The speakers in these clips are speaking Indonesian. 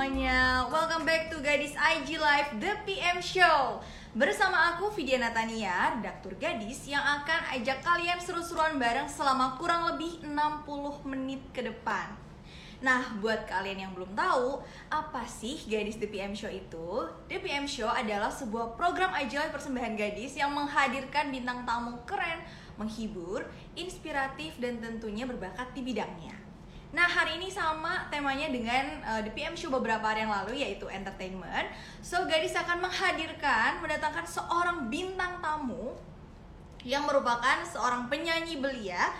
semuanya? Welcome back to Gadis IG Live The PM Show Bersama aku Vidya Natania, redaktur gadis yang akan ajak kalian seru-seruan bareng selama kurang lebih 60 menit ke depan Nah, buat kalian yang belum tahu, apa sih Gadis The PM Show itu? The PM Show adalah sebuah program Live persembahan gadis yang menghadirkan bintang tamu keren, menghibur, inspiratif, dan tentunya berbakat di bidangnya. Nah hari ini sama temanya dengan uh, The PM Show beberapa hari yang lalu yaitu entertainment. So gadis akan menghadirkan, mendatangkan seorang bintang tamu Yang merupakan seorang penyanyi belia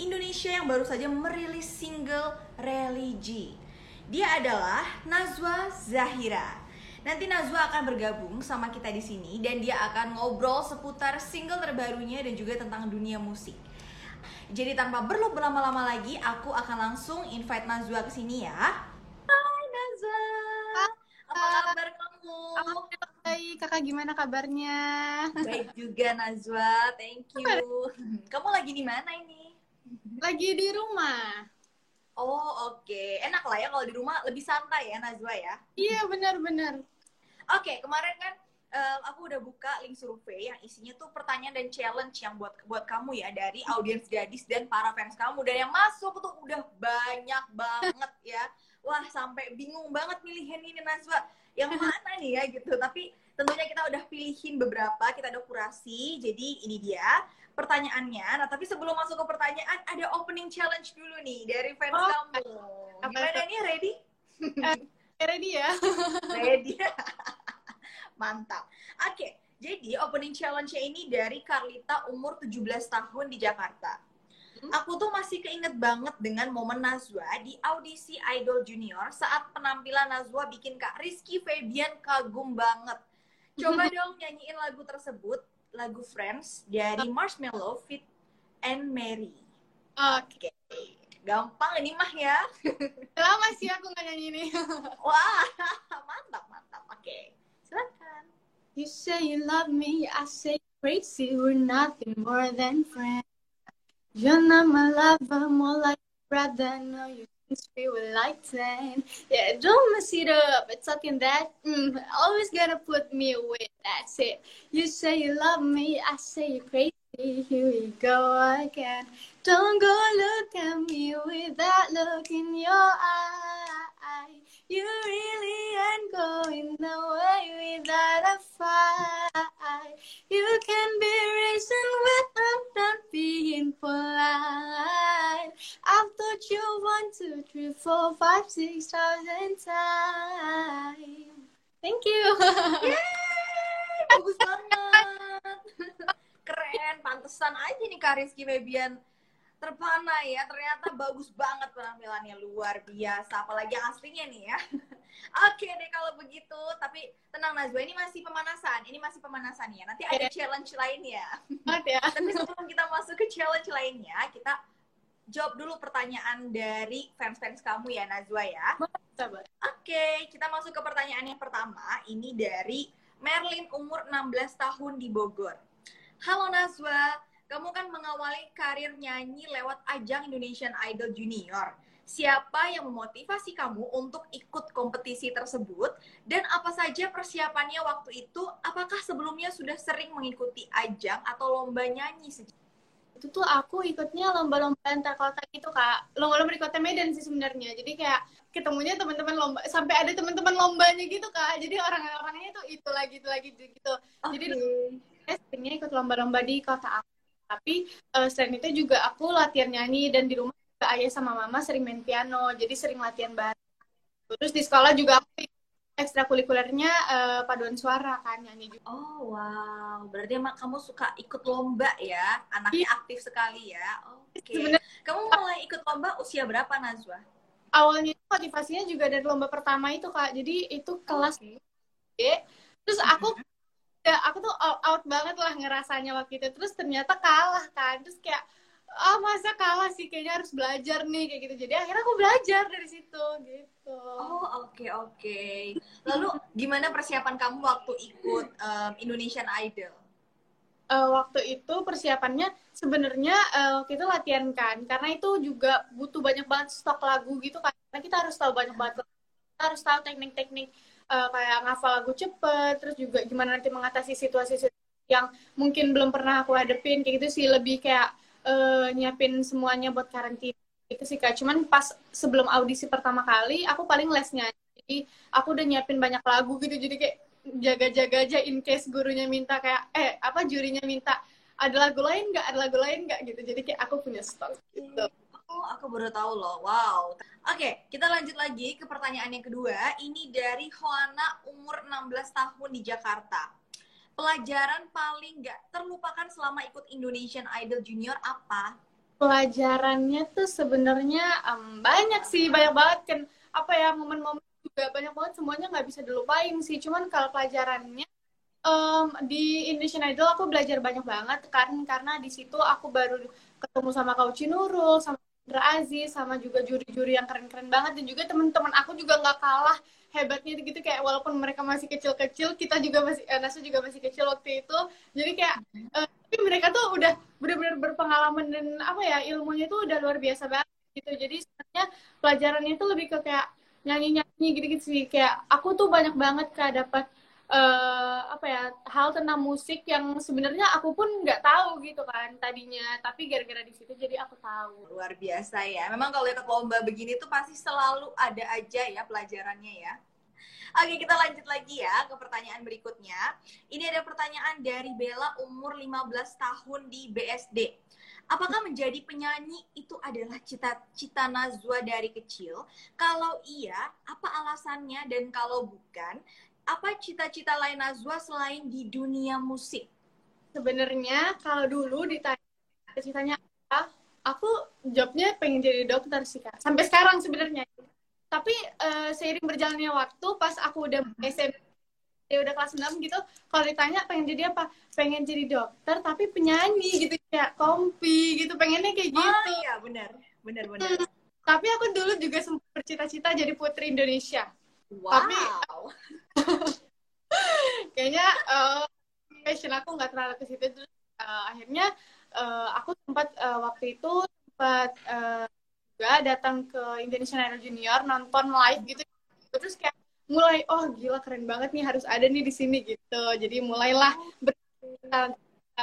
Indonesia yang baru saja merilis single Religi. Dia adalah Nazwa Zahira. Nanti Nazwa akan bergabung sama kita di sini dan dia akan ngobrol seputar single terbarunya dan juga tentang dunia musik. Jadi tanpa perlu berlama-lama lagi, aku akan langsung invite Nazwa ke sini ya. Hai Nazwa. Apa kabar kamu? Baik, kakak gimana kabarnya? Baik juga Nazwa, thank you. Kamu lagi di mana ini? Lagi di rumah. Oh oke, okay. enak lah ya kalau di rumah lebih santai ya Nazwa ya. Iya benar-benar. Oke, okay, kemarin kan uh, aku udah buka link survei yang isinya tuh pertanyaan dan challenge yang buat buat kamu ya dari audiens gadis dan para fans kamu dan yang masuk tuh udah banyak banget ya. Wah, sampai bingung banget milihin ini Nazwa. Yang mana nih ya gitu. Tapi tentunya kita udah pilihin beberapa, kita udah kurasi. Jadi ini dia pertanyaannya. Nah, tapi sebelum masuk ke pertanyaan ada opening challenge dulu nih dari fans oh, kamu. Gimana nih ready? Uh, ready ya. ready. Mantap. Oke, okay, jadi opening challenge-nya ini dari Carlita umur 17 tahun di Jakarta. Hmm. Aku tuh masih keinget banget dengan momen Nazwa di audisi Idol Junior saat penampilan Nazwa bikin Kak Rizky Febian kagum banget. Coba dong nyanyiin lagu tersebut, lagu Friends dari Marshmello Fit and Mary. Oke. Okay. Gampang ini mah ya. Lama sih aku nggak nyanyi ini. Wah, mantap, mantap. Oke. Okay. You say you love me, I say crazy, we're nothing more than friends. You're not my lover, more like a brother, no, you since we were like 10. Yeah, don't mess it up, it's talking that, mm, always gonna put me away, that's it. You say you love me, I say you're crazy, here we go again. Don't go look at me with that look in your eye. You really ain't going away without a fight. You can be reasoned without not being polite. I've thought you one, two, three, four, five, six thousand times. Thank you. Yeay, bagus banget. Keren, pantesan aja nih Kak Rizky Febian terpana ya ternyata bagus banget penampilannya luar biasa apalagi yang aslinya nih ya. Oke deh kalau begitu tapi tenang Nazwa ini masih pemanasan ini masih pemanasan ya. Nanti ada yeah. challenge lainnya ya. tapi sebelum kita masuk ke challenge lainnya kita jawab dulu pertanyaan dari fans-fans kamu ya Nazwa ya. Oke okay, kita masuk ke pertanyaan yang pertama. Ini dari Merlin umur 16 tahun di Bogor. Halo Nazwa kamu kan mengawali karir nyanyi lewat ajang Indonesian Idol Junior. Siapa yang memotivasi kamu untuk ikut kompetisi tersebut? Dan apa saja persiapannya waktu itu? Apakah sebelumnya sudah sering mengikuti ajang atau lomba nyanyi? Itu tuh aku ikutnya lomba-lomba antar kota gitu, Kak. Lomba-lomba di kota Medan sih sebenarnya. Jadi kayak ketemunya teman-teman lomba sampai ada teman-teman lombanya gitu, Kak. Jadi orang-orangnya tuh itu lagi itu lagi gitu. Okay. Jadi seringnya ikut lomba-lomba di kota aku tapi uh, selain itu juga aku latihan nyanyi dan di rumah juga ayah sama mama sering main piano jadi sering latihan bareng terus di sekolah juga aku ekstrakurikulernya uh, paduan suara kan nyanyi juga. Oh wow, berarti emang kamu suka ikut lomba ya? Anaknya iya. aktif sekali ya. Oke. Okay. Kamu mulai ikut lomba usia berapa Nazwa? Awalnya motivasinya juga dari lomba pertama itu kak. Jadi itu kelas okay. Terus aku ya aku tuh all out banget lah ngerasanya waktu itu. Terus ternyata kalah kan. Terus kayak ah oh, masa kalah sih? Kayaknya harus belajar nih kayak gitu. Jadi akhirnya aku belajar dari situ gitu. Oh oke okay, oke. Okay. lalu gimana persiapan kamu waktu ikut um, Indonesian Idol? Uh, waktu itu persiapannya sebenarnya uh, kita latihan kan. Karena itu juga butuh banyak banget stok lagu gitu kan. Karena kita harus tahu banyak banget kita harus tahu teknik-teknik uh, kayak ngafal lagu cepet terus juga gimana nanti mengatasi situasi yang mungkin belum pernah aku hadepin kayak gitu sih. Lebih kayak uh, nyiapin semuanya buat karantina itu sih kak. Cuman pas sebelum audisi pertama kali aku paling lesnya jadi aku udah nyiapin banyak lagu gitu. Jadi kayak jaga-jaga aja in case gurunya minta kayak eh apa jurinya minta ada lagu lain nggak? Ada lagu lain nggak? Gitu. Jadi kayak aku punya stok gitu Oh, aku baru tahu loh. Wow. Oke, kita lanjut lagi ke pertanyaan yang kedua. Ini dari Hoana, umur 16 tahun di Jakarta. Pelajaran paling nggak terlupakan selama ikut Indonesian Idol Junior apa? Pelajarannya tuh sebenarnya um, banyak sih, banyak banget kan. Apa ya momen-momen juga banyak banget semuanya nggak bisa dilupain sih cuman kalau pelajarannya um, di Indonesian Idol aku belajar banyak banget kan karena di situ aku baru ketemu sama Kauci Nurul sama Indra Aziz sama juga juri-juri yang keren-keren banget. Dan juga teman-teman aku juga nggak kalah hebatnya gitu. Kayak walaupun mereka masih kecil-kecil kita juga masih eh, Nasu juga masih kecil waktu itu. Jadi kayak uh, tapi mereka tuh udah benar-benar berpengalaman dan apa ya ilmunya tuh udah luar biasa banget gitu. Jadi sebenarnya pelajarannya itu lebih ke kayak nyanyi-nyanyi gitu-gitu sih. Kayak aku tuh banyak banget kak dapat uh, apa ya hal tentang musik yang sebenarnya aku pun nggak tahu gitu kan tadinya tapi gara-gara di situ jadi aku tahu luar biasa ya memang kalau ikut lomba begini tuh pasti selalu ada aja ya pelajarannya ya Oke, kita lanjut lagi ya ke pertanyaan berikutnya. Ini ada pertanyaan dari Bella umur 15 tahun di BSD. Apakah menjadi penyanyi itu adalah cita-cita Nazwa dari kecil? Kalau iya, apa alasannya? Dan kalau bukan, apa cita-cita lain Nazwa selain di dunia musik? Sebenarnya kalau dulu ditanya cita-citanya apa, aku jawabnya pengen jadi dokter sih kak. Sampai sekarang sebenarnya. Tapi uh, seiring berjalannya waktu, pas aku udah SMP ya udah kelas 6 gitu kalau ditanya pengen jadi apa? Pengen jadi dokter tapi penyanyi gitu ya kompi gitu pengennya kayak oh, gitu. oh iya benar. Benar benar. Hmm, tapi aku dulu juga sempat bercita-cita jadi putri Indonesia. Wow. tapi kayaknya uh, passion aku nggak terlalu ke situ terus uh, akhirnya uh, aku sempat uh, waktu itu sempat uh, juga datang ke Indonesian Idol Junior nonton live gitu. Terus kayak mulai oh gila keren banget nih harus ada nih di sini gitu. Jadi mulailah ber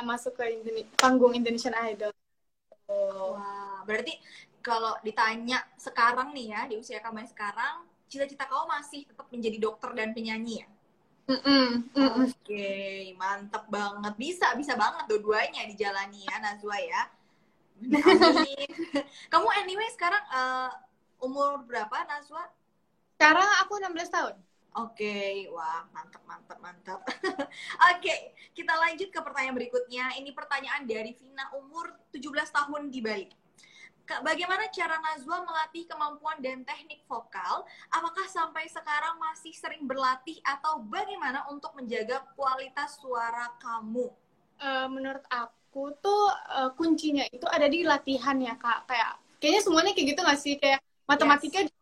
masuk ke Indone panggung Indonesian Idol. Oh. wah berarti kalau ditanya sekarang nih ya di usia kamu yang sekarang cita-cita kamu masih tetap menjadi dokter dan penyanyi ya Mm -mm, mm Oke, okay, mantep banget. Bisa, bisa banget dua-duanya dijalani ya, Nazwa ya. Kamu anyway sekarang uh, umur berapa, Nazwa? Sekarang aku 16 tahun. Oke, okay. wah mantap mantap mantap. Oke, okay. kita lanjut ke pertanyaan berikutnya. Ini pertanyaan dari Vina umur 17 tahun di Bali. Bagaimana cara Nazwa melatih kemampuan dan teknik vokal? Apakah sampai sekarang masih sering berlatih atau bagaimana untuk menjaga kualitas suara kamu? Uh, menurut aku tuh uh, kuncinya itu ada di latihan ya kak. Kayak kayaknya semuanya kayak gitu nggak sih? Kayak matematika yes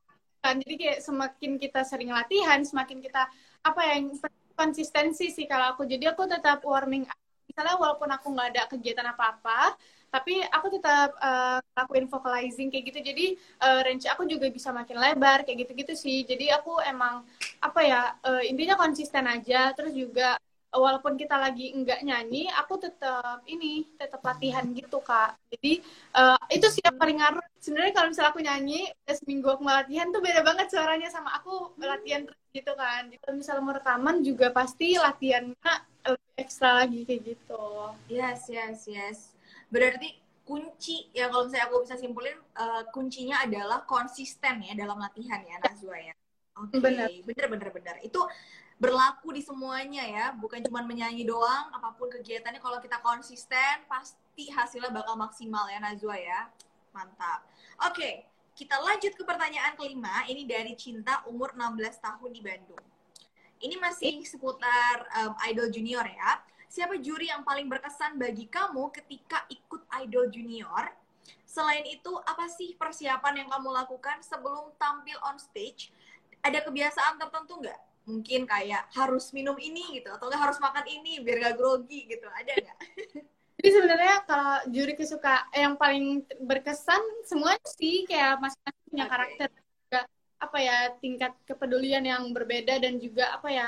kan jadi kayak semakin kita sering latihan semakin kita apa ya, yang konsistensi sih kalau aku jadi aku tetap warming misalnya walaupun aku nggak ada kegiatan apa apa tapi aku tetap uh, lakuin vocalizing kayak gitu jadi uh, range aku juga bisa makin lebar kayak gitu-gitu sih jadi aku emang apa ya uh, intinya konsisten aja terus juga walaupun kita lagi enggak nyanyi, aku tetap ini tetap latihan gitu kak. Jadi uh, itu sih yang paling ngaruh. Sebenarnya kalau misalnya aku nyanyi, udah seminggu aku latihan tuh beda banget suaranya sama aku latihan gitu kan. Kalau misalnya mau rekaman juga pasti latihannya lebih ekstra lagi kayak gitu. Yes yes yes. Berarti kunci ya kalau misalnya aku bisa simpulin uh, kuncinya adalah konsisten ya dalam latihan ya Nazwa ya. Oke, okay. bener bener bener. Itu berlaku di semuanya ya bukan cuma menyanyi doang apa pun kegiatannya kalau kita konsisten pasti hasilnya bakal maksimal ya Nazwa ya mantap oke kita lanjut ke pertanyaan kelima ini dari Cinta umur 16 tahun di Bandung ini masih seputar um, Idol Junior ya siapa juri yang paling berkesan bagi kamu ketika ikut Idol Junior? Selain itu apa sih persiapan yang kamu lakukan sebelum tampil on stage? Ada kebiasaan tertentu nggak? Mungkin kayak harus minum ini gitu atau nggak harus makan ini biar gak grogi gitu ada nggak? Jadi sebenarnya kalau juri kesuka yang paling berkesan semuanya sih kayak masing-masing punya Oke. karakter juga apa ya tingkat kepedulian yang berbeda dan juga apa ya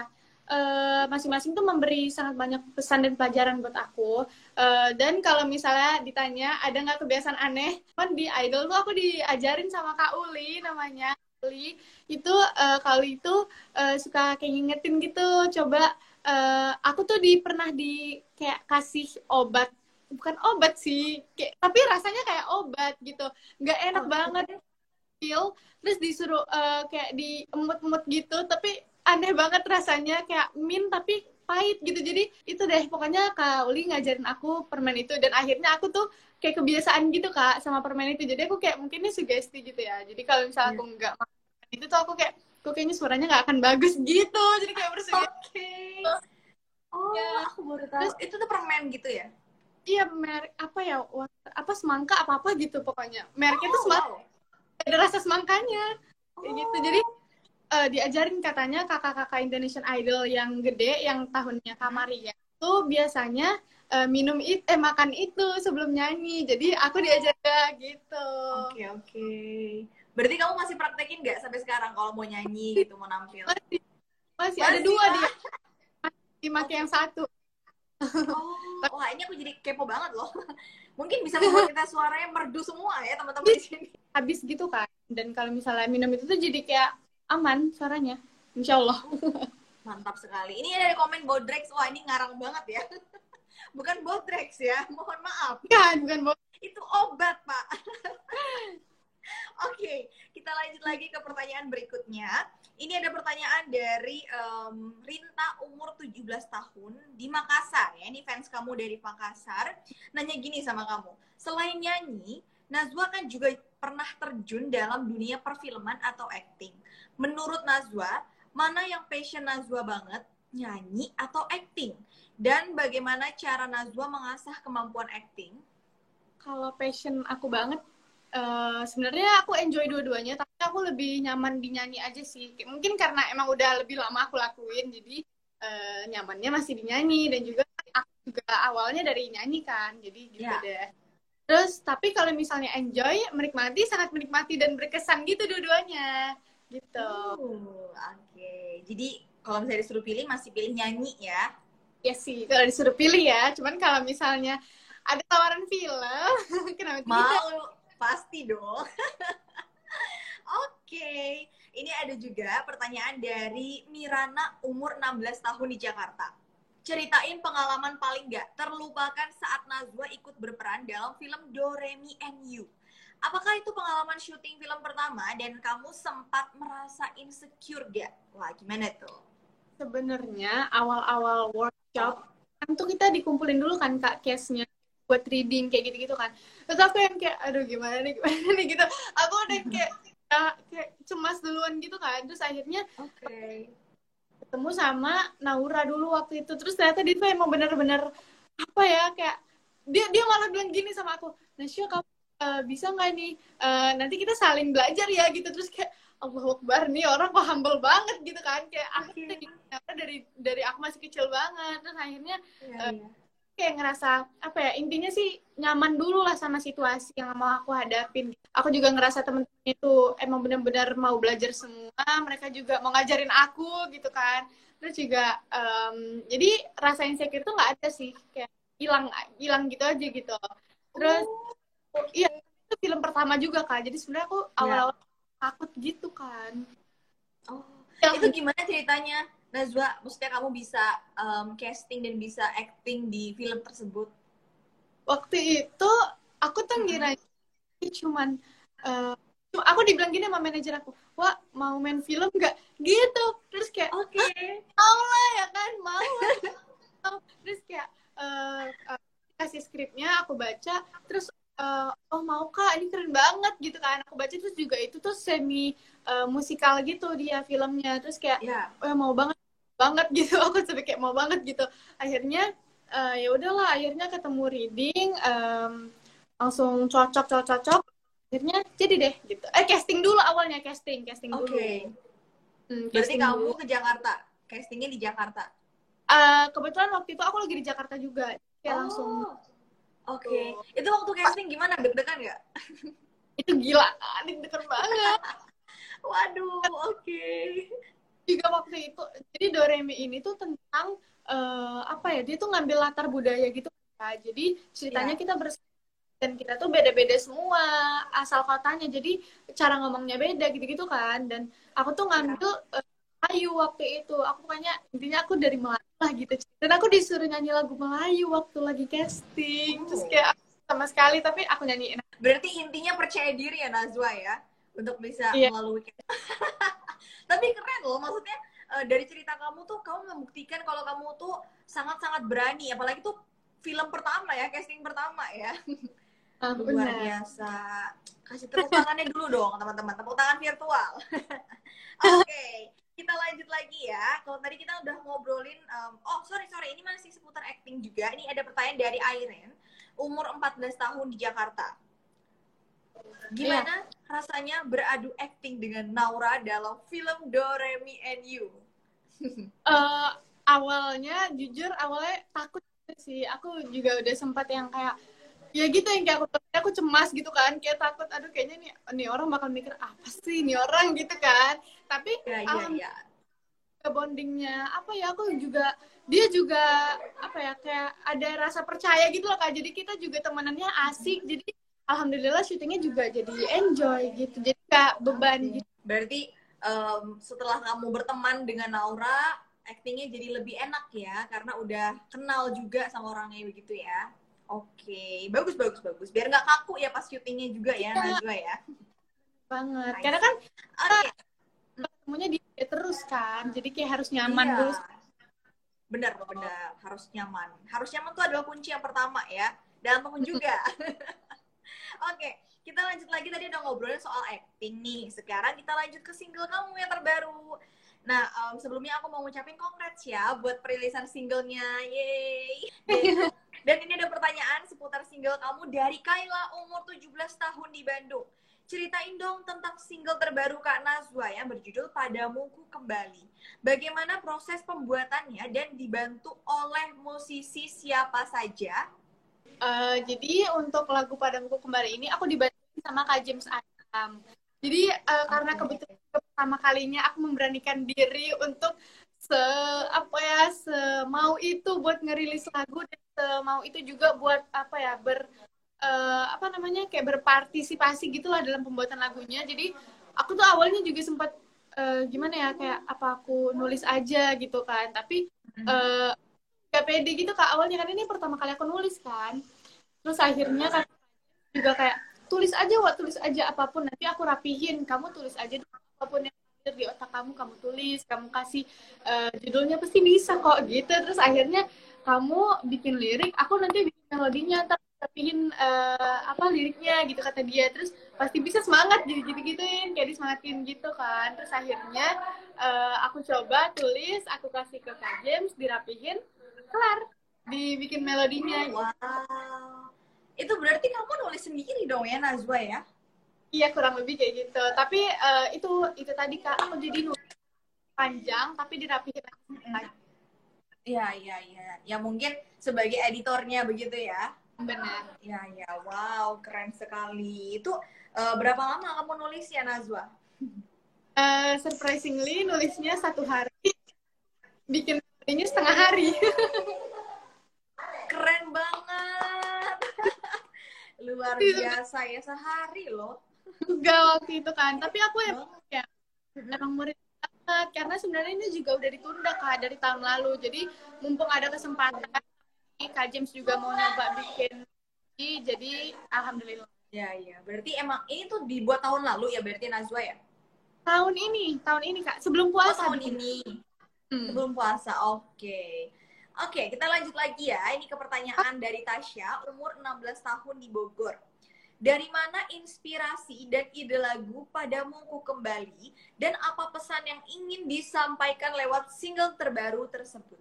eh, masing-masing tuh memberi sangat banyak pesan dan pelajaran buat aku. Eh, dan kalau misalnya ditanya ada nggak kebiasaan aneh, kan di idol tuh aku diajarin sama Kak Uli namanya. Uli itu eh, kalau itu eh, suka kayak ngingetin gitu, coba eh, aku tuh di pernah di kayak kasih obat bukan obat sih kayak tapi rasanya kayak obat gitu nggak enak Oke. banget feel terus disuruh eh, kayak diemut-emut gitu tapi aneh banget rasanya kayak min tapi pahit gitu jadi itu deh pokoknya Kak Uli ngajarin aku permen itu dan akhirnya aku tuh kayak kebiasaan gitu kak sama permen itu jadi aku kayak mungkin ini sugesti gitu ya jadi kalau misalnya Iya. aku nggak makan itu tuh aku kayak kok kayaknya suaranya nggak akan bagus gitu jadi kayak bersugesti Oke. Oh, Ya. aku baru tahu. itu tuh permen gitu ya? Iya merek apa ya water, apa semangka apa apa gitu pokoknya mereknya tuh Oh, semangka wow. ada rasa semangkanya kayak gitu Oh. jadi eh, diajarin katanya kakak-kakak Indonesian Idol yang gede yang tahunnya Kamaria tuh biasanya eh, minum it eh makan itu sebelum nyanyi jadi aku diajarin gitu Oke, oke. Berarti kamu masih praktekin nggak sampai sekarang kalau mau nyanyi gitu, mau nampil? masih masih ada Masih, dua Kak? dia masih pakai yang satu Oh, wah ini aku jadi kepo banget loh. Mungkin bisa membuat kita suaranya merdu semua ya teman-teman di sini. habis gitu kan dan kalau misalnya minum itu tuh jadi kayak aman suaranya Insya Allah Mantap sekali. Ini ada komen Bodrex. Wah ini ngarang banget ya. Bukan Bodrex ya. Mohon maaf. kan bukan bo- Itu obat, Pak. Oke, kita lanjut lagi ke pertanyaan berikutnya. Ini ada pertanyaan dari em, Rinta umur 17 tahun di Makassar ya. Ini fans kamu dari Makassar. Nanya gini sama kamu. Selain nyanyi, Nazwa kan juga pernah terjun dalam dunia perfilman atau acting. Menurut Nazwa, mana yang passion Nazwa banget? Nyanyi atau acting? Dan bagaimana cara Nazwa mengasah kemampuan acting? Kalau passion aku banget, eh, sebenarnya aku enjoy dua-duanya, tapi aku lebih nyaman di nyanyi aja sih. Mungkin karena emang udah lebih lama aku lakuin, jadi eh, nyamannya masih di nyanyi dan juga aku juga awalnya dari nyanyi kan, jadi gitu Ya. deh. Terus tapi kalau misalnya enjoy, menikmati sangat menikmati dan berkesan gitu dua-duanya, gitu. Oh, Oke, jadi kalau misalnya disuruh pilih masih pilih nyanyi ya? Ya sih, kalau disuruh pilih ya. Cuman kalau misalnya ada tawaran film, kenapa tidak? Mau, pasti dong. Oke, ini ada juga pertanyaan dari Mirana umur 16 tahun di Jakarta. Ceritain pengalaman paling gak terlupakan saat Nazwa ikut berperan dalam film Doremi and You. Apakah itu pengalaman syuting film pertama dan kamu sempat merasa insecure gak? Wah, gimana tuh? Sebenarnya awal-awal workshop kan tuh kita dikumpulin dulu kan kak case-nya buat reading kayak gitu-gitu kan. Terus aku yang kayak aduh gimana nih gimana nih gitu. Aku udah kayak ya, kayak cemas duluan gitu kan. Terus akhirnya Oke. Ketemu sama Naura dulu waktu itu. Terus ternyata dia tuh emang bener-bener apa ya kayak dia dia malah bilang gini sama aku, Nasya kamu eh, bisa nggak nih eh, nanti kita saling belajar ya gitu. Terus kayak Allah Akbar nih orang kok humble banget gitu kan kayak aku Oke. tuh ternyata dari dari aku masih kecil banget terus akhirnya Iya, Eh, iya. Kayak ngerasa apa ya intinya sih nyaman dulu lah sama situasi yang mau aku hadapin. Aku juga ngerasa temen-temen itu emang benar-benar mau belajar semua mereka juga mau ngajarin aku gitu kan. Terus juga em, jadi rasa insecure tuh nggak ada sih kayak hilang hilang gitu aja gitu. Terus iya itu film pertama juga kan jadi sebenarnya aku awal-awal takut gitu kan. Oh, Yang- itu gimana ceritanya? Nazwa, maksudnya kamu bisa um, casting dan bisa acting di film tersebut? waktu itu aku tuh ngira ini cuman cuma aku dibilang gini sama manajer aku wah mau main film nggak? Gitu. Terus kayak Oke. mau lah ya kan? Mau lah. Terus kayak eh, eh, kasih skripnya aku baca. Terus eh, oh mau kak? Ini keren banget gitu kan. Aku baca terus juga itu tuh semi eh, musikal gitu dia filmnya. Terus kayak Ya. oh mau banget banget gitu aku sampai kayak mau banget gitu akhirnya eh, ya udahlah akhirnya ketemu reading em, langsung cocok cocok cocok akhirnya jadi deh gitu eh casting dulu awalnya casting casting Oke. dulu Hmm, Berarti casting kamu dulu. ke Jakarta. castingnya di Jakarta? Uh, kebetulan waktu itu aku lagi di Jakarta juga. Kayak oh. langsung. Oke. Okay. Itu waktu casting gimana? Deg-degan nggak? itu gila, deg-degan banget. Waduh, oke. Okay. Juga waktu itu, jadi Doremi ini tuh tentang uh, apa ya? Dia tuh ngambil latar budaya gitu. Ya. Jadi ceritanya yeah. kita bersama dan kita tuh beda-beda semua asal kotanya jadi cara ngomongnya beda gitu-gitu kan dan aku tuh ngambil uh, Melayu waktu itu aku pokoknya intinya aku dari Melayu lah gitu dan aku disuruh nyanyi lagu Melayu waktu lagi casting terus oh. kayak sama sekali tapi aku nyanyiin berarti intinya percaya diri ya Nazwa ya untuk bisa yeah. melalui tapi keren loh maksudnya uh, dari cerita kamu tuh kamu membuktikan kalau kamu tuh sangat-sangat berani apalagi tuh film pertama ya casting pertama ya Oh, luar biasa. Kasih tepuk tangannya dulu dong, teman-teman. Tepuk tangan virtual. Oke, okay. kita lanjut lagi ya. Kalau tadi kita udah ngobrolin, um, oh sorry sorry, ini masih seputar acting juga. Ini ada pertanyaan dari Airen, umur 14 tahun di Jakarta. Gimana yeah. rasanya beradu acting dengan Naura dalam film Doremi and You? uh, awalnya, jujur awalnya takut sih. Aku juga udah sempat yang kayak ya gitu yang kayak aku aku cemas gitu kan kayak takut aduh kayaknya nih nih orang bakal mikir apa sih nih orang gitu kan tapi ya, ya, ya. bondingnya apa ya aku juga dia juga apa ya kayak ada rasa percaya gitu loh kak jadi kita juga temenannya asik jadi alhamdulillah syutingnya juga jadi enjoy gitu jadi gak beban gitu berarti um, setelah kamu berteman dengan Naura actingnya jadi lebih enak ya karena udah kenal juga sama orangnya begitu ya Oke, okay. bagus bagus bagus. Biar nggak kaku ya pas syutingnya juga ya, ya. Najwa ya. Banget. Nice. Karena kan okay. ketemunya di terus kan, jadi kayak harus nyaman iya. dulu. Bener bener, harus nyaman. Harus nyaman tuh adalah kunci yang pertama ya. Dan temen juga. Oke, okay. kita lanjut lagi tadi udah ngobrolin soal acting nih. Sekarang kita lanjut ke single kamu yang terbaru. Nah, um, sebelumnya aku mau ngucapin congrats ya buat perilisan singlenya. Yeay. Dan, dan ini ada pertanyaan seputar single kamu dari Kayla umur 17 tahun di Bandung. Ceritain dong tentang single terbaru Kak Nazwa yang berjudul Padamuku Kembali. Bagaimana proses pembuatannya dan dibantu oleh musisi siapa saja? Uh, jadi untuk lagu Padamuku Kembali ini aku dibantu sama Kak James Adam. Jadi uh, karena kebetulan pertama kalinya aku memberanikan diri untuk se apa ya semau itu buat ngerilis lagu dan semau itu juga buat apa ya ber uh, apa namanya kayak berpartisipasi gitulah dalam pembuatan lagunya. Jadi aku tuh awalnya juga sempat uh, gimana ya kayak apa aku nulis aja gitu kan. Tapi uh, gak pede gitu kak awalnya. Kan ini pertama kali aku nulis kan. Terus akhirnya kan juga kayak tulis aja wa tulis aja apa pun. Nanti aku rapihin. Kamu tulis aja apa pun yang ada di otak kamu. Kamu tulis kamu kasih uh, judulnya pasti bisa kok gitu. Terus akhirnya kamu bikin lirik aku nanti bikin melodinya rapihin uh, apa liriknya gitu kata dia. Terus pasti bisa semangat jadi gitu gituin kayak disemangatin gitu kan. Terus akhirnya uh, aku coba tulis aku kasih ke kak James dirapihin kelar dibikin melodinya wow itu berarti kamu nulis sendiri dong ya Nazwa ya? Iya kurang lebih kayak gitu. Tapi uh, itu itu tadi kak aku jadi nulis panjang tapi dirapihin lagi. Iya iya iya. Ya mungkin sebagai editornya begitu ya? Benar. Iya iya. Wow keren sekali. Itu uh, berapa lama kamu nulis ya Nazwa? Uh, surprisingly nulisnya satu hari, bikin ini setengah hari. keren banget. Luar biasa ya sehari loh. Enggak waktu itu kan. Tapi aku ya, ya emang murid banget. Karena sebenarnya ini juga udah ditunda kak dari tahun lalu. Jadi mumpung ada kesempatan kak James juga mau nyoba bikin. Jadi alhamdulillah. Ya ya berarti emang ini tuh dibuat tahun lalu ya berarti Nazwa ya? Tahun ini tahun ini kak. Sebelum puasa oh, tahun ini hmm. sebelum puasa oke okay. Oke, kita lanjut lagi ya. Ini ke pertanyaan dari Tasya, umur 16 tahun di Bogor. Dari mana inspirasi dan ide lagu Padamu Ku Kembali dan apa pesan yang ingin disampaikan lewat single terbaru tersebut?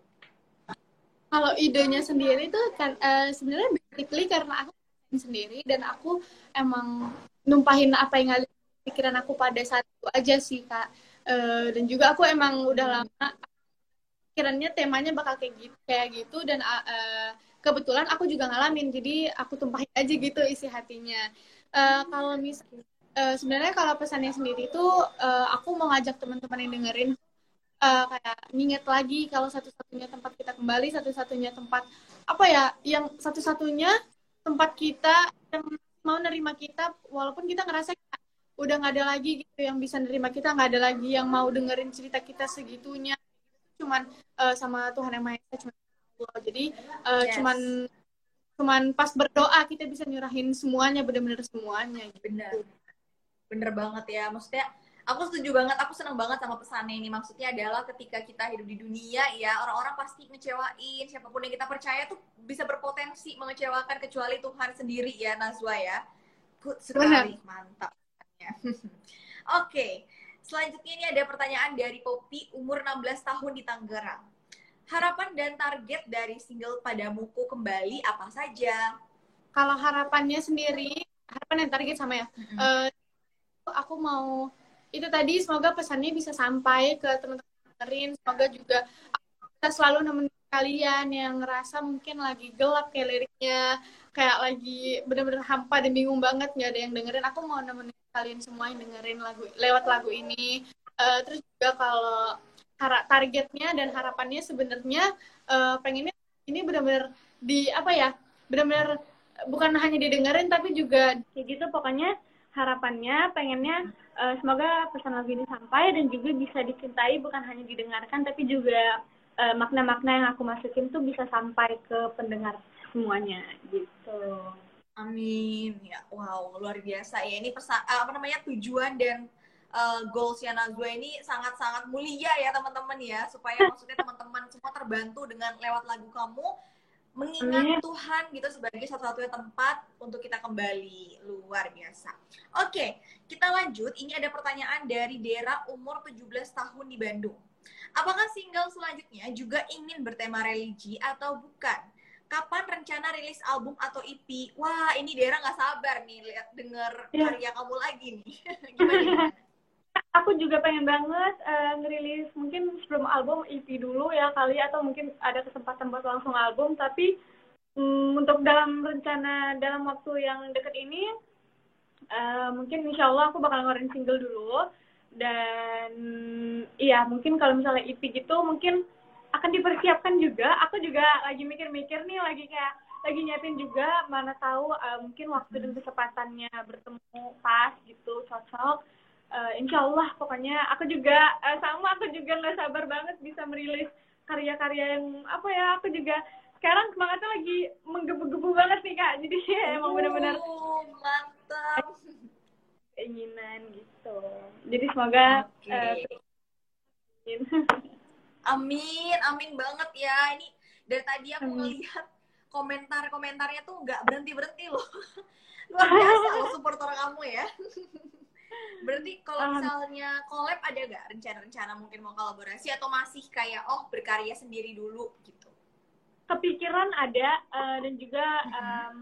Kalau idenya sendiri itu kan uh, sebenarnya basically karena aku sendiri dan aku emang numpahin apa yang ada pikiran aku pada saat itu aja sih kak. Uh, dan juga aku emang udah lama pikirannya temanya bakal kayak gitu kayak gitu dan uh, kebetulan aku juga ngalamin jadi aku tumpahin aja gitu isi hatinya. Uh, kalau misalnya uh, sebenarnya kalau pesannya sendiri itu uh, aku mau ngajak teman-teman yang dengerin uh, kayak nginget lagi kalau satu-satunya tempat kita kembali satu-satunya tempat apa ya yang satu-satunya tempat kita yang mau nerima kita walaupun kita ngerasa udah nggak ada lagi gitu yang bisa nerima kita nggak ada lagi yang mau dengerin cerita kita segitunya cuman uh, sama Tuhan yang Maha Esa cuman Allah jadi uh, yes. cuman cuman pas berdoa kita bisa nyerahin semuanya benar-benar semuanya. Gitu. bener. Bener banget ya. Maksudnya aku setuju banget aku senang banget sama pesannya ini. Maksudnya adalah ketika kita hidup di dunia ya orang-orang pasti ngecewain. Siapa pun yang kita percaya tuh bisa berpotensi mengecewakan kecuali Tuhan sendiri ya Nazwa ya. Good sekali. Mantap. Oke, okay. Selanjutnya ini ada pertanyaan dari Poppy, umur 16 tahun di Tangerang. Harapan dan target dari single Padamuku kembali apa saja? Kalau harapannya sendiri, harapan dan target sama ya. Mm -hmm. uh, aku mau itu tadi semoga pesannya bisa sampai ke teman-teman semoga juga kita selalu nemenin kalian yang ngerasa mungkin lagi gelap kayak liriknya kayak lagi bener-bener hampa dan bingung banget nggak ada yang dengerin aku mau nemenin kalian semua yang dengerin lagu lewat lagu ini uh, terus juga kalau targetnya dan harapannya sebenarnya uh, pengennya ini benar-benar di apa ya benar-benar bukan hanya didengerin tapi juga kayak gitu pokoknya harapannya pengennya uh, semoga pesan lagu ini sampai dan juga bisa dicintai bukan hanya didengarkan tapi juga makna-makna uh, yang aku masukin tuh bisa sampai ke pendengar semuanya gitu. Amin. Ya, wow, luar biasa ya. Ini pesa, eh, apa namanya tujuan dan uh, goals ya Nazwa ini sangat-sangat mulia ya teman-teman ya supaya maksudnya teman-teman semua terbantu dengan lewat lagu kamu mengingat Amin. Tuhan gitu sebagai satu-satunya tempat untuk kita kembali luar biasa. Oke, kita lanjut. Ini ada pertanyaan dari Dera umur 17 tahun di Bandung. Apakah single selanjutnya juga ingin bertema religi atau bukan? Kapan rencana rilis album atau EP? Wah, ini Dera nggak sabar nih lihat denger ya. karya kamu lagi nih. gimana, Aku juga pengen banget uh, ngerilis mungkin sebelum album EP dulu ya kali atau mungkin ada kesempatan buat langsung album tapi um, untuk dalam rencana dalam waktu yang deket ini uh, mungkin insya Allah aku bakal ngeluarin single dulu dan iya mungkin kalau misalnya EP gitu mungkin akan dipersiapkan juga. Aku juga lagi mikir-mikir nih, lagi kayak lagi nyiapin juga mana tahu uh, mungkin waktu dan kesempatannya bertemu pas gitu cocok uh, insya Allah pokoknya aku juga uh, sama aku juga nggak sabar banget bisa merilis karya-karya yang apa ya aku juga sekarang semangatnya lagi menggebu-gebu banget nih kak jadi ya, emang benar-benar mantap keinginan gitu jadi semoga okay. uh, Amin, amin banget ya. Ini dari tadi aku ngelihat komentar-komentarnya tuh nggak berhenti-berhenti loh. Luar biasa loh supporter kamu ya. Berarti kalau misalnya collab ada nggak rencana-rencana mungkin mau kolaborasi atau masih kayak oh berkarya sendiri dulu gitu? Kepikiran ada uh, dan juga um,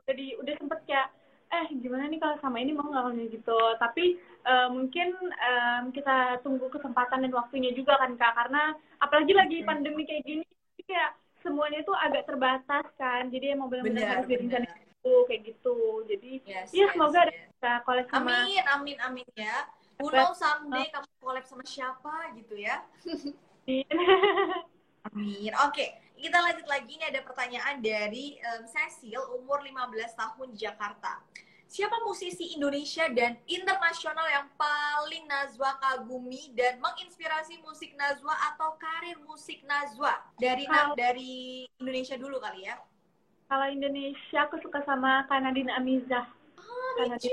udah di udah sempet kayak eh gimana nih kalau sama ini mau nggak gitu? Tapi uh, mungkin um, kita tunggu kesempatan dan waktunya juga kan kak karena apalagi lagi pandemi kayak gini kayak semuanya itu agak terbatas kan. Jadi emang benar-benar harus direncanain itu kayak gitu. Jadi yes, ya yes, semoga yes. ada kolab sama amin amin amin ya. Who know someday uh, kamu collab sama siapa gitu ya. Amin. Oke okay kita lanjut lagi, ini ada pertanyaan dari um, Cecil, umur 15 tahun Jakarta. Siapa musisi Indonesia dan internasional yang paling Nazwa kagumi dan menginspirasi musik Nazwa atau karir musik Nazwa? Dari Kalo, dari Indonesia dulu kali ya. Kalau Indonesia aku suka sama Kanadin Amizah. Oh, lucu.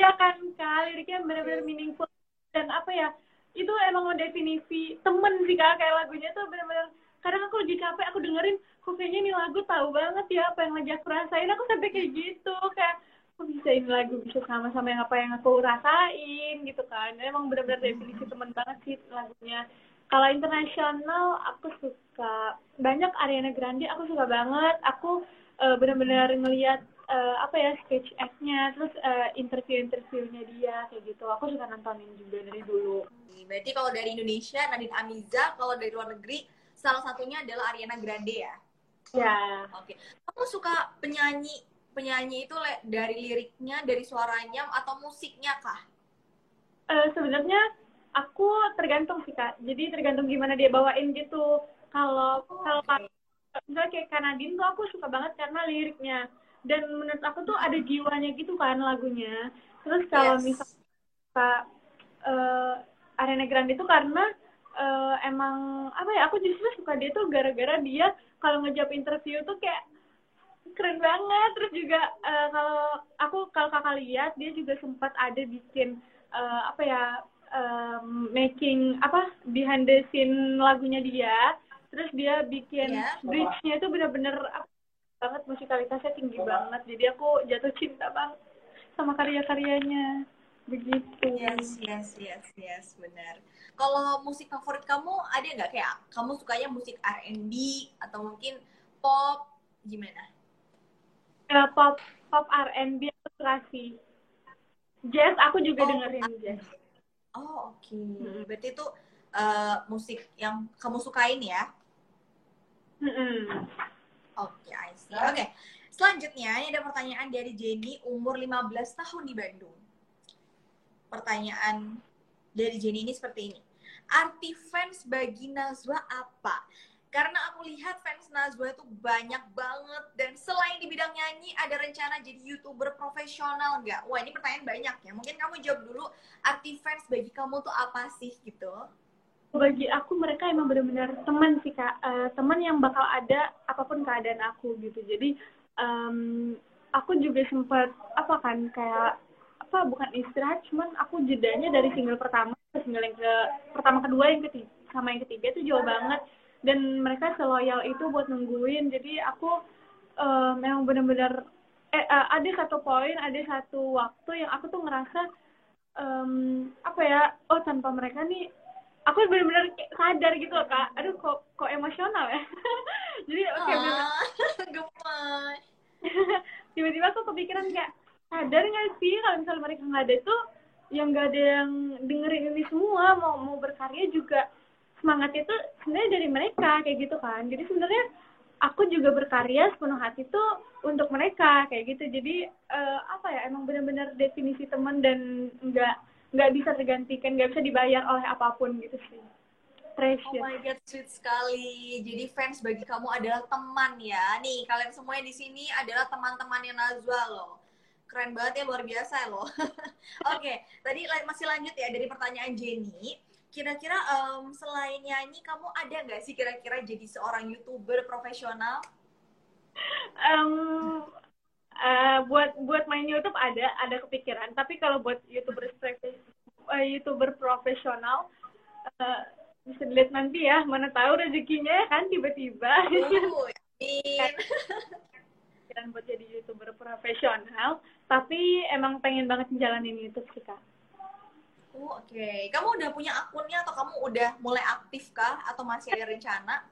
Ya kan, kali liriknya benar-benar meaningful dan apa ya? Itu emang definisi temen sih kak kayak lagunya tuh benar-benar kadang aku lagi capek aku dengerin kok kayaknya ini lagu tahu banget ya apa yang lagi aku rasain? Aku sampai kayak gitu kayak kok bisa ini lagu bisa sama-sama yang apa yang aku rasain? Gitu kan. Emang benar-benar definisi teman banget sih lagunya. Kalau internasional aku suka banyak Ariana Grande aku suka banget. Aku uh, benar-benar ngelihat uh, apa ya sketch act-nya terus uh, interview-interviewnya dia kayak gitu. Aku suka nontonin juga dari dulu. Berarti kalau dari Indonesia Nadine Amiza kalau dari luar negeri salah satunya adalah Ariana Grande ya? Ya. Oke. Okay. kamu suka penyanyi penyanyi itu dari liriknya dari suaranya atau musiknya kah? Uh, sebenarnya aku tergantung sih kak. Jadi tergantung gimana dia bawain gitu. Kalau oh, kalau okay. misalnya kayak Kanadin tuh aku suka banget karena liriknya. Dan menurut aku tuh ada jiwanya gitu kan lagunya. Terus kalau yes. misalnya uh, eh, Arena Grande itu karena uh, emang apa ya aku justru suka dia tuh gara-gara dia kalau ngejawab interview tuh kayak keren banget. Terus juga uh, kalau aku kalau kakak lihat dia juga sempat ada bikin uh, apa ya um, making apa behind the scene lagunya dia. Terus dia bikin yeah. bridge-nya itu bener-bener banget musikalitasnya tinggi banget. Jadi aku jatuh cinta bang sama karya-karyanya begitu yes yes yes yes benar kalau musik favorit kamu ada nggak kayak kamu sukanya musik R&B atau mungkin pop gimana uh, pop pop R&B aku suka sih jazz aku juga oh, dengerin jazz oh oke okay. hmm. berarti itu uh, musik yang kamu sukain ya hmm. Oke, okay, I see. Oke, okay. selanjutnya ini ada pertanyaan dari Jenny, umur 15 tahun di Bandung. Pertanyaan dari Jenny ini seperti ini. Arti fans bagi Nazwa apa? Karena aku lihat fans Nazwa itu banyak banget dan selain di bidang nyanyi ada rencana jadi youtuber profesional nggak? Wah ini pertanyaan banyak ya. Mungkin kamu jawab dulu arti fans bagi kamu tuh apa sih gitu? bagi aku mereka emang benar-benar teman sih kak uh, teman yang bakal ada apa pun keadaan aku gitu jadi um, aku juga sempat apa kan kayak apa bukan istirahat cuman aku jedanya dari single pertama ke single yang ke pertama kedua yang ketiga sama yang ketiga itu jauh banget. Dan mereka seloyal itu buat nungguin jadi aku uh, memang benar-benar eh, uh, ada satu poin ada satu waktu yang aku tuh ngerasa um, apa ya oh tanpa mereka nih aku benar-benar sadar gitu loh kak. Aduh kok kok emosional ya? Jadi oke okay, gemes tiba-tiba aku kepikiran kayak sadar nggak sih kalau misalnya mereka nggak ada tuh yang nggak ada yang dengerin ini semua mau mau berkarya juga semangat itu sebenarnya dari mereka kayak gitu kan. Jadi sebenarnya aku juga berkarya sepenuh hati tuh untuk mereka kayak gitu. Jadi uh, apa ya emang benar-benar definisi teman dan nggak nggak bisa tergantikan nggak bisa dibayar oleh apa pun gitu sih. Precious oh my god sweet sekali. Jadi fans bagi kamu adalah teman ya. Nih kalian semuanya di sini adalah teman-temannya Nazwa loh keren banget ya luar biasa loh. Oke okay, tadi masih lanjut ya dari pertanyaan Jenny. Kira-kira um, selain nyanyi kamu ada nggak sih kira-kira jadi seorang youtuber profesional? Um, uh, buat buat main YouTube ada ada kepikiran. Tapi kalau buat youtuber uh, youtuber profesional uh, bisa dilihat nanti ya mana tahu rezekinya ya kan tiba-tiba. Uh, dan buat jadi youtuber profesional tapi emang pengen banget menjalanin YouTube sih kak. Oh, Oke, okay. kamu udah punya akunnya atau kamu udah mulai aktif kah atau masih ada rencana?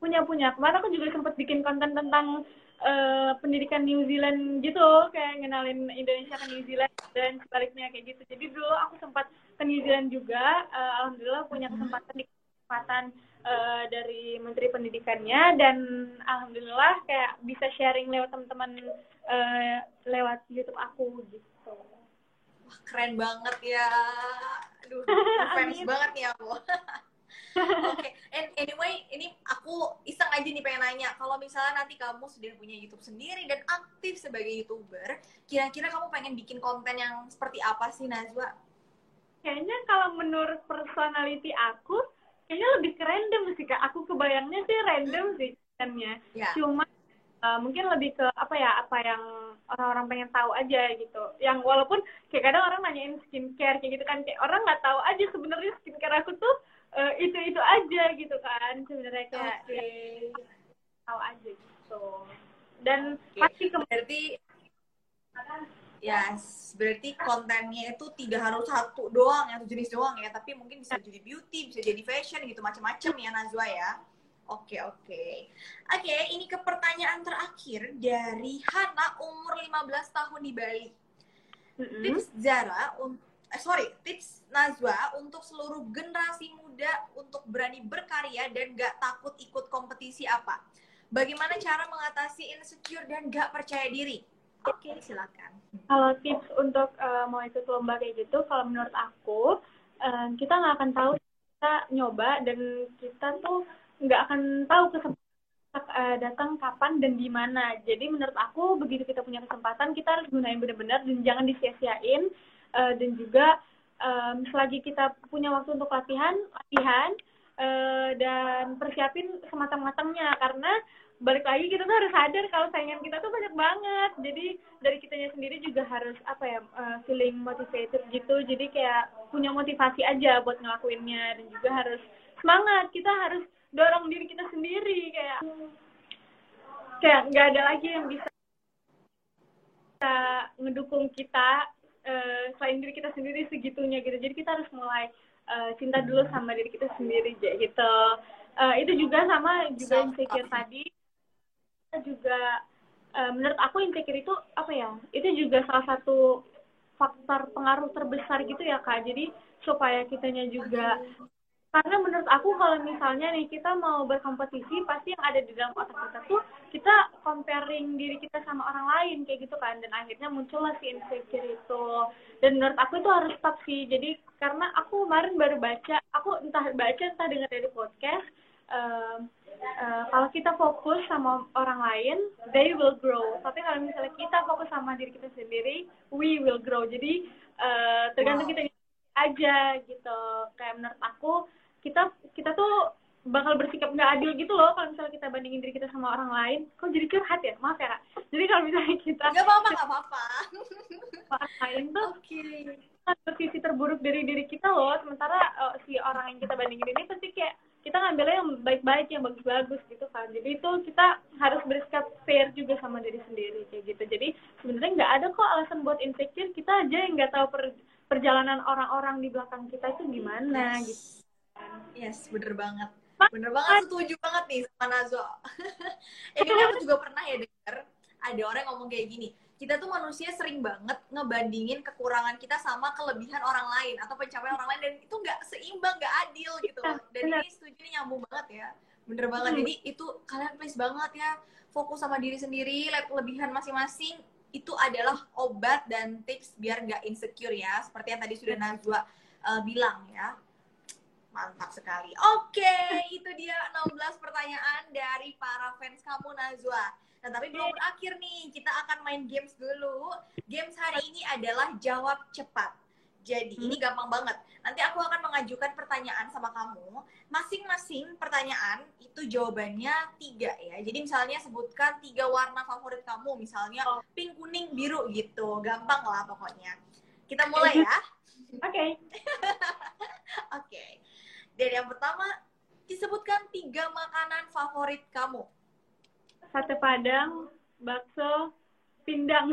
Punya punya. Kemarin aku juga sempat bikin konten tentang uh, pendidikan New Zealand gitu kayak ngenalin Indonesia ke New Zealand dan sebaliknya kayak gitu jadi dulu aku sempat ke New Zealand juga uh, alhamdulillah punya kesempatan di kesempatan uh, dari Menteri Pendidikannya dan alhamdulillah kayak bisa sharing lewat teman-teman uh, lewat YouTube aku gitu wah keren banget ya aduh fans banget nih aku Oke, okay. and anyway, ini aku iseng aja nih pengen nanya, kalau misalnya nanti kamu sudah punya YouTube sendiri dan aktif sebagai youtuber, kira-kira kamu pengen bikin konten yang seperti apa sih Nazwa? Kayaknya kalau menurut personality aku, kayaknya lebih ke random sih kak. Aku kebayangnya sih random sih kontennya. Yeah. Cuma uh, mungkin lebih ke apa ya, apa yang orang-orang pengen tahu aja gitu. Yang walaupun kayak kadang orang nanyain skincare kayak gitu kan, kayak orang nggak tahu aja sebenarnya skincare aku tuh uh, itu itu aja gitu kan sebenarnya kayak okay. ya, tahu aja gitu dan okay. pasti berarti Yes, berarti kontennya itu tidak harus satu doang, satu jenis doang ya, tapi mungkin bisa jadi beauty, bisa jadi fashion gitu, macam-macam ya Nazwa ya. Oke, oke. Oke, ini ke pertanyaan terakhir dari Hana umur 15 tahun di Bali. Mm-mm. Tips Zara eh, sorry, tips Najwa untuk seluruh generasi muda untuk berani berkarya dan gak takut ikut kompetisi apa? Bagaimana cara mengatasi insecure dan gak percaya diri? Oke, silakan. Kalau tips untuk eh, mau ikut lomba kayak gitu, kalau menurut aku eh, kita nggak akan tahu kita nyoba dan kita tuh nggak akan tahu kesempatan eh, datang kapan dan di mana. Jadi menurut aku begitu kita punya kesempatan kita harus gunain benar-benar dan jangan disia-siain. Eh, dan juga em, selagi kita punya waktu untuk latihan, latihan eh, dan persiapin sematang-matangnya karena balik lagi kita tuh harus sadar kalau saingan kita tuh banyak banget. Jadi dari kitanya sendiri juga harus apa ya feeling motivated gitu. Jadi kayak punya motivasi aja buat ngelakuinnya. Dan juga harus semangat. Kita harus dorong diri kita sendiri kayak kayak nggak ada lagi yang bisa bisa ngedukung kita eh, selain diri kita sendiri segitunya gitu. Jadi kita harus mulai eh, cinta dulu sama diri kita sendiri gitu. Eh, itu juga sama juga insecure tadi. Kita juga menurut aku insecure itu apa ya? Itu juga salah satu faktor pengaruh terbesar gitu ya kak. Jadi supaya kitanya juga karena menurut aku kalau misalnya nih kita mau berkompetisi pasti yang ada di dalam otak kita tuh kita comparing diri kita sama orang lain kayak gitu kan. Dan akhirnya muncullah si insecure itu. Dan menurut aku itu harus stop sih. Jadi karena aku kemarin baru baca aku entah baca entah dengar dari podcast em, eh, kalau kita fokus sama orang lain they will grow. Tapi kalau misalnya kita fokus sama diri kita sendiri we will grow. Jadi eh, tergantung Wow. kita aja gitu. Kayak menurut aku kita kita tuh bakal bersikap nggak adil gitu loh kalau misalnya kita bandingin diri kita sama orang lain. Kok jadi curhat ya? Maaf ya kak. Jadi kalau misalnya kita Gak apa-apa, gak apa-apa. orang lain tuh Oke. kan sisi terburuk dari diri kita loh. Sementara eh, si orang yang kita bandingin ini pasti kayak kita ngambilnya yang baik-baik yang bagus-bagus gitu kan. Jadi itu kita harus bersikap fair juga sama diri sendiri kayak gitu. Jadi sebenarnya nggak ada kok alasan buat insecure. Kita aja yang nggak tahu per- perjalanan orang-orang di belakang kita itu gimana Yes. gitu Yes, bener banget. Bener banget, setuju banget nih sama Nazo. Ini aku juga pernah ya denger, ada orang yang ngomong kayak gini, kita tuh manusia sering banget ngebandingin kekurangan kita sama kelebihan orang lain atau pencapaian orang lain dan itu nggak seimbang, nggak adil gitu loh. Dan ini setuju ini nyambung banget ya, bener banget. Hmm. Jadi itu kalian please banget ya fokus sama diri sendiri, lihat kelebihan masing-masing. Itu adalah obat dan tips biar nggak insecure ya, seperti yang tadi sudah Najwa eh, bilang ya. Mantap sekali. Oke, itu dia 16 pertanyaan dari para fans kamu Najwa. Nah, tapi belum berakhir nih. Kita akan main games dulu. Games hari ini adalah jawab cepat. Jadi, ini gampang banget. Nanti aku akan mengajukan pertanyaan sama kamu. Masing-masing pertanyaan itu jawabannya tiga ya. Jadi misalnya sebutkan tiga warna favorit kamu. Misalnya Oh. pink, kuning, biru gitu. Gampang lah pokoknya. Kita mulai ya. oke Oke. Dan yang pertama, disebutkan tiga makanan favorit kamu. sate padang bakso pindang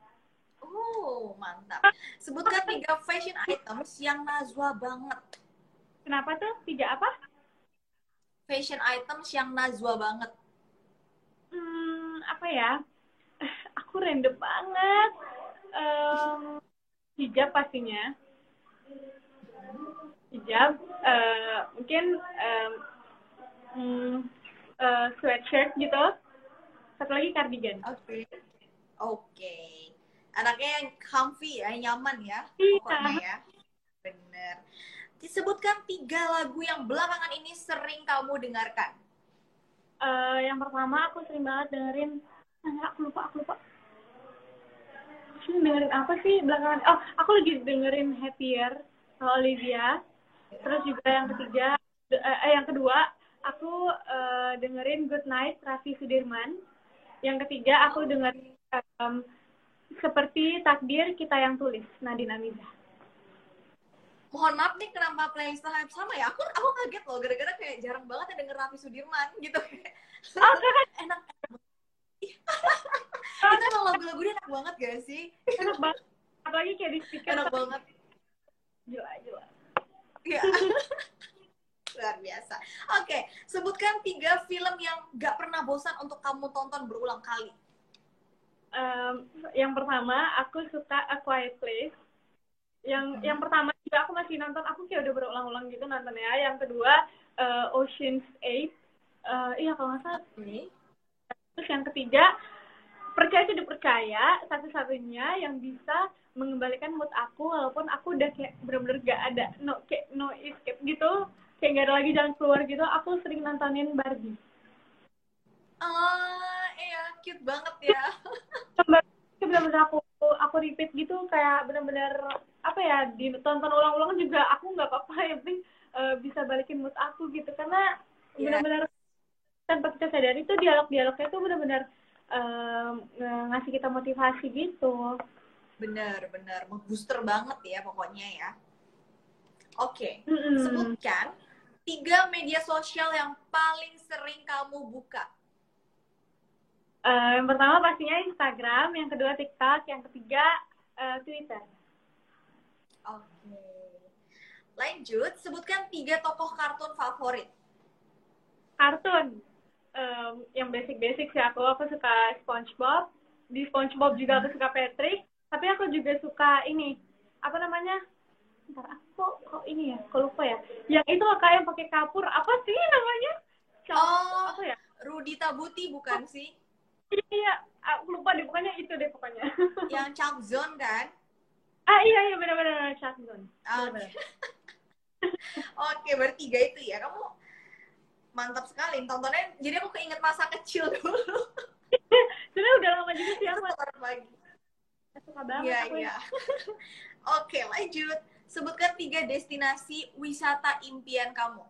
Oh, mantap. Sebutkan tiga fashion items yang Najwa banget. kenapa tuh tiga apa Fashion items yang Najwa banget. hmm, apa ya aku random banget Em, hijab pastinya hijab eh, mungkin em, hmm, eh, sweatshirt gitu satu lagi cardigan Oke. Oke. Anaknya yang comfy ya, yang nyaman ya. Iya. Pokoknya ya. Bener. Disebutkan tiga lagu yang belakangan ini sering kamu dengarkan. Eh, yang pertama aku sering banget dengerin ah, aku lupa aku lupa sering dengerin apa sih belakangan oh aku lagi dengerin Happier Olivia terus juga yang ketiga eh, eh, yang kedua aku eh, dengerin Good Night Raffi Sudirman yang ketiga aku dengerin em, seperti takdir kita yang tulis Nadine Amiza Mohon maaf nih kenapa playlist hype sama ya? Aku aku kaget loh gara-gara kayak jarang banget yang denger Raffi Sudirman gitu. oh enak. Itu emang lagu-lagu dia enak banget gak sih? enak banget apalagi kayak di speaker Enak banget. gila gila Iya. Luar biasa. Oke, sebutkan tiga film yang gak pernah bosan untuk kamu tonton berulang kali. Um, yang pertama, aku suka A Quiet Place. Yang hmm. yang pertama juga aku masih nonton, aku kayak udah berulang-ulang gitu nontonnya. Yang kedua, uh, Ocean's Eight. Uh, iya kalau nggak salah. Okay. Terus yang ketiga, percaya tidak percaya, satu-satunya yang bisa mengembalikan mood aku walaupun aku udah kayak bener-bener gak ada no kayak no escape gitu kayak gak ada lagi jalan keluar gitu aku sering nontonin Barbie oh iya cute banget ya bener-bener aku aku repeat gitu kayak bener-bener apa ya ditonton ulang-ulang juga aku nggak apa-apa yang penting uh, bisa balikin mood aku gitu karena yeah. bener-bener tanpa kita sadari itu dialog-dialognya itu bener-bener uh, ngasih kita motivasi gitu bener bener booster banget ya pokoknya ya oke okay. mm-hmm. sebutkan tiga media sosial yang paling sering kamu buka? Uh, yang pertama pastinya Instagram yang kedua TikTok yang ketiga uh, Twitter. Oke. Okay. lanjut sebutkan tiga tokoh kartun favorit. Kartun. Um, yang basic-basic sih aku aku suka SpongeBob. Di SpongeBob juga aku suka Patrick. Tapi aku juga suka ini apa namanya ntar aku kok, kok ini ya kok lupa ya yang itu kak yang pakai kapur apa sih namanya Cok, oh apa ya Rudi Tabuti bukan oh. sih iya, iya aku lupa deh pokoknya itu deh pokoknya yang Chuck Zone kan ah iya iya benar-benar Chuck Zone oh, okay. Oke, bertiga itu ya. Kamu mantap sekali tontonnya. Jadi aku keinget masa kecil dulu. Sudah udah lama juga sih aku. pagi suka banget yeah, aku. Yeah. Oke, lanjut. Sebutkan tiga destinasi wisata impian kamu.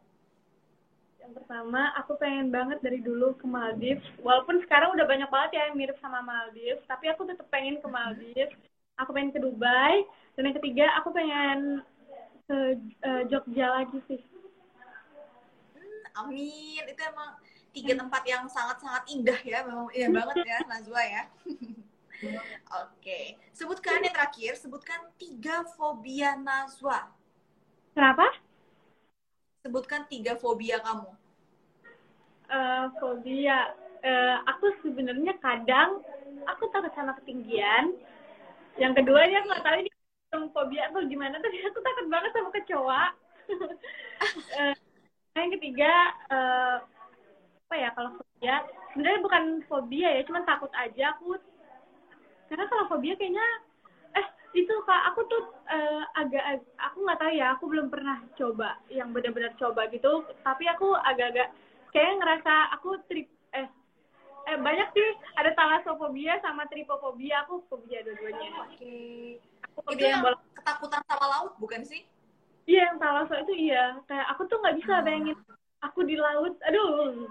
Yang pertama, aku pengen banget dari dulu ke Maldives. Walaupun sekarang udah banyak banget ya yang mirip sama Maldives, tapi aku tetap pengen ke Maldives. Aku pengen ke Dubai. Dan yang ketiga, aku pengen ke uh, Jogja lagi sih. Hmm, amin. Itu emang tiga tempat yang sangat-sangat indah ya. Memang indah banget ya, Nazwa ya. Oke, sebutkan yang terakhir, sebutkan tiga fobia Nazwa. Kenapa? Sebutkan tiga fobia kamu. Uh, fobia, uh, aku sebenarnya kadang aku takut sama ketinggian. Yang keduanya nggak tahu ini fobia atau gimana, tapi aku takut banget sama kecoa. uh, yang ketiga, uh, apa ya kalau fobia? Sebenarnya bukan fobia ya, cuma takut aja aku karena kalau fobia kayaknya eh itu kak aku tuh uh, agak aku nggak tahu ya aku belum pernah coba yang benar-benar coba gitu. Tapi aku agak-agak kayak ngerasa aku trip eh eh banyak sih ada talasofobia sama tripofobia aku fobia dua-duanya. Oke. Okay. aku fobia yang, yang ketakutan sama laut bukan sih? Iya yang talaso itu iya. Kayak aku tuh nggak bisa ah. bayangin aku di laut. Aduh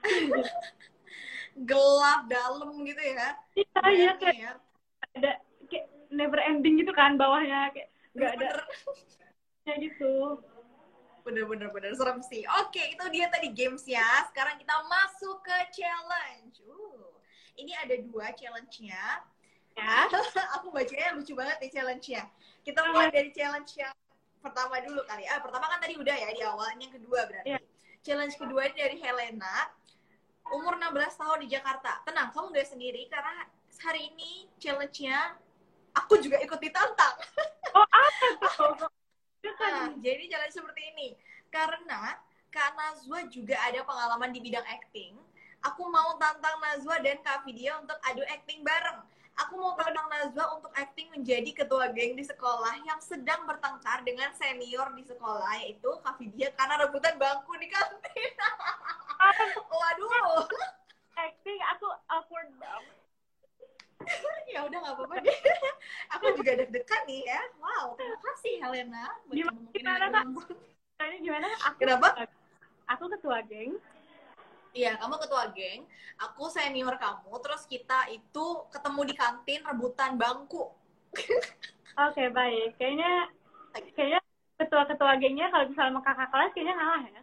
gelap dalam gitu ya. Iya iya kayak ya. ada kayak never ending gitu kan bawahnya kayak nggak ada ya gitu. Bener bener serem sih. Oke itu dia tadi games ya. Sekarang kita masuk ke challenge. Uh, ini ada dua challenge-nya. Ya. Aku bacanya lucu banget nih challenge-nya. Kita mulai dari challenge yang pertama dulu kali. Ah pertama kan tadi udah ya di awalnya yang kedua berarti. Yeah. challenge kedua ini dari Helena umur 16 tahun di Jakarta. Tenang, kamu gak sendiri karena hari ini challenge-nya aku juga ikut ditantang. Oh, apa tuh? nah, jadi challenge seperti ini. Karena Kak Nazwa juga ada pengalaman di bidang acting. Aku mau tantang Nazwa dan Kak Vidya untuk adu acting bareng. Aku mau tantang Nazwa untuk acting menjadi ketua geng di sekolah yang sedang bertengkar dengan senior di sekolah yaitu Kak Vidya karena rebutan bangku di kantin. Waduh. Acting aku awkward banget. ya udah nggak apa-apa deh. aku juga deg-degan nih ya. Wow, terima kasih Helena. Gimana, gimana Kak? gimana? Aku, Kenapa? Aku ketua geng. Iya, kamu ketua geng, aku senior kamu, terus kita itu ketemu di kantin rebutan bangku. Oke, okay, baik. Kayaknya kayaknya ketua-ketua gengnya kalau misalnya sama kakak kelas kayaknya ngalah ya.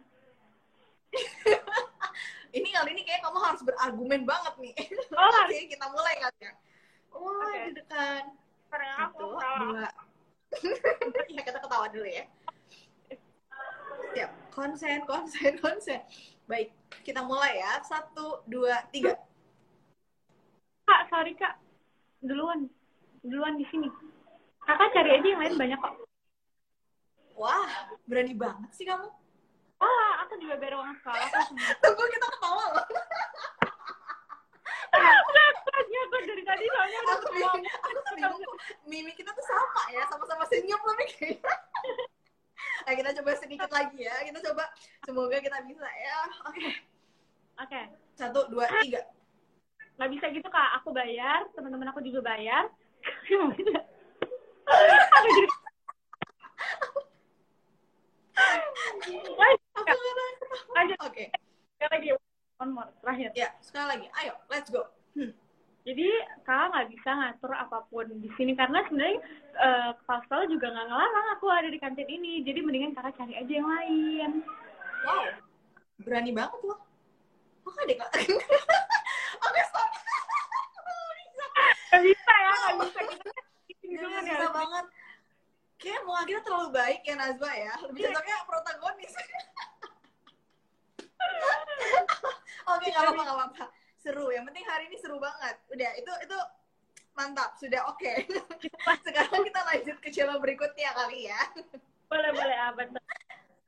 ini kali ini kayak kamu harus berargumen banget nih. Oh, Oke, kita mulai kali ya. Wah, okay. degan. Satu, dua. ya, kita ketawa dulu ya. Siap. konsen, konsen, konsen. Baik, kita mulai ya. Satu, dua, tiga. Kak, sorry kak. Duluan. Duluan di sini. Kakak cari aja yang lain banyak kok. Wah, berani banget sih kamu. Ah, aku juga baru uang sekolah. Tunggu kita ketawa loh. Aku dari tadi soalnya udah Aku bingung, aku bingung kok mimik kita tuh sama ya, sama-sama senyum tapi kayaknya. Nah, kita coba sedikit lagi ya. Kita coba, semoga kita bisa ya. Oke, Oke. satu, dua, tiga. Nggak bisa gitu kak, aku bayar, teman-teman aku juga bayar. Nggak. Aku jadi... Tahu. Lanjut. Oke, Sekali lagi, one more, terakhir. ya sekali lagi. Ayo, let's go. Hmm. Jadi kakak nggak bisa ngatur apa pun di sini karena sebenarnya eh, kepala sekolah juga nggak ngelarang aku ada di kantin ini. Jadi mendingan kakak cari aja yang lain. Wow, berani banget loh. Oke deh kak. Oke stop. Gak bisa ya, nggak bisa kita Gak gitu kan bisa banget. Kayak mau kita terlalu baik ya Nazwa ya. Lebih cocoknya protagonis. Oke nggak apa-apa nggak apa-apa. Seru. Yang penting hari ini seru banget. Udah itu itu mantap. Sudah oke. Sekarang kita lanjut ke channel berikutnya kali ya. Boleh boleh apa tuh?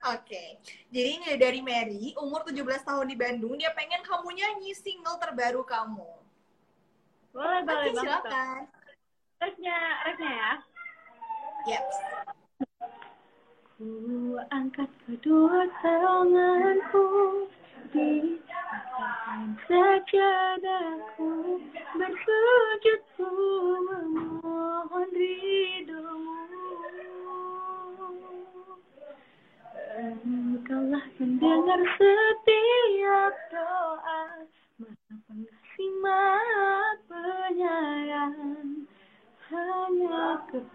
Oke, jadi ini dari Mary, umur 17 tahun di Bandung, dia pengen kamu nyanyi single terbaru kamu. Boleh boleh tuh. silakan. Resnya, resnya ya. Yep. Ku angkat kedua tanganku di sajadaku bersujud ku memohon ridhomu Engkaulah mendengar setiap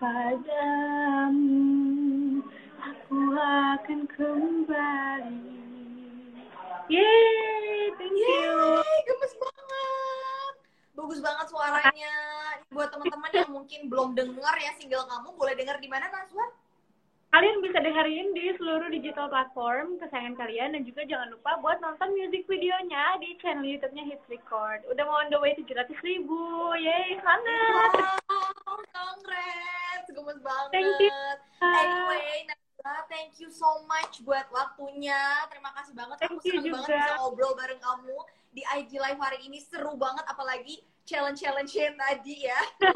kepadamu Aku akan kembali Yeay, thank you Yeay, gemes banget. Bagus banget suaranya. Buat teman-teman yang mungkin belum dengar ya single kamu, boleh dengar di mana Nazwa? Kalian bisa dengerin di seluruh digital platform kesayangan kalian dan juga jangan lupa buat nonton music videonya di channel YouTube-nya Hits Record. Udah mau on the way 700 ribu, yeay semangat! Wow, banget. Thank you. Anyway, Nazwa, thank you so much buat waktunya. Terima kasih banget. Aku Thank you seneng banget bisa ngobrol bareng kamu di IG Live hari ini. Seru banget, apalagi challenge-challenge tadi ya.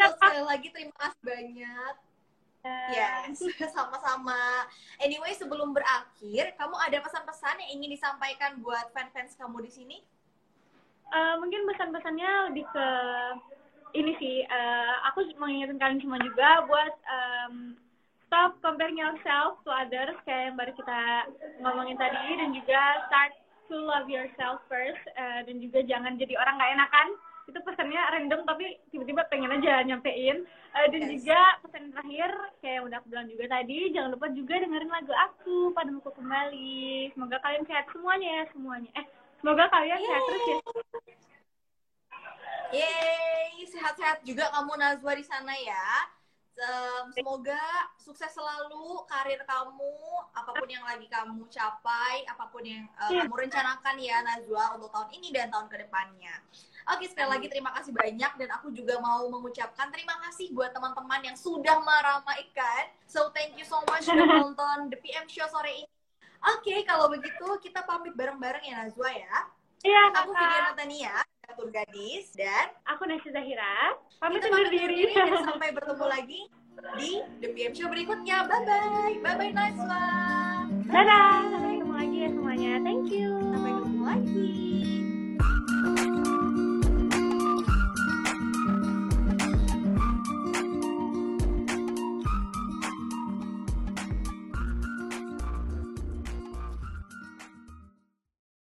So, sekali lagi terima kasih banyak. Yes, sama-sama. Anyway, sebelum berakhir, kamu ada pesan-pesan yang ingin disampaikan buat fans-fans kamu di sini? Eh, mungkin pesan-pesannya lebih ke ini sih. eh, aku mengingatkan kalian semua juga buat em, stop comparing yourself to others kayak yang baru kita ngomongin tadi dan juga start to love yourself first eh, dan juga jangan jadi orang gak enakan. Itu pesannya random tapi tiba-tiba pengen aja nyampein. Eh, dan Yes. juga pesan terakhir kayak yang udah aku bilang juga tadi jangan lupa juga dengerin lagu aku pada muka kembali. Semoga kalian sehat semuanya ya semuanya. Eh semoga kalian sehat terus ya. Yeay, sehat-sehat juga kamu Nazwa di sana ya. Em, Semoga sukses selalu karir kamu, apa pun yang lagi kamu capai, apa pun yang Iya. kamu rencanakan ya Nazwa untuk tahun ini dan tahun ke depannya. Oke, sekali lagi terima kasih banyak dan aku juga mau mengucapkan terima kasih buat teman-teman yang sudah meramaikan. So thank you so much sudah nonton The PM Show sore ini. Oke, kalau begitu kita pamit bareng-bareng ya Nazwa ya. Iya, Aku Vidya kakak. Catur Gadis dan aku Nasi Zahira. Pamit undur diri. diri dan sampai bertemu lagi di The PM Show berikutnya. Bye bye. Bye bye Najwa. Dadah. Sampai ketemu lagi ya semuanya. Thank you. Sampai ketemu lagi.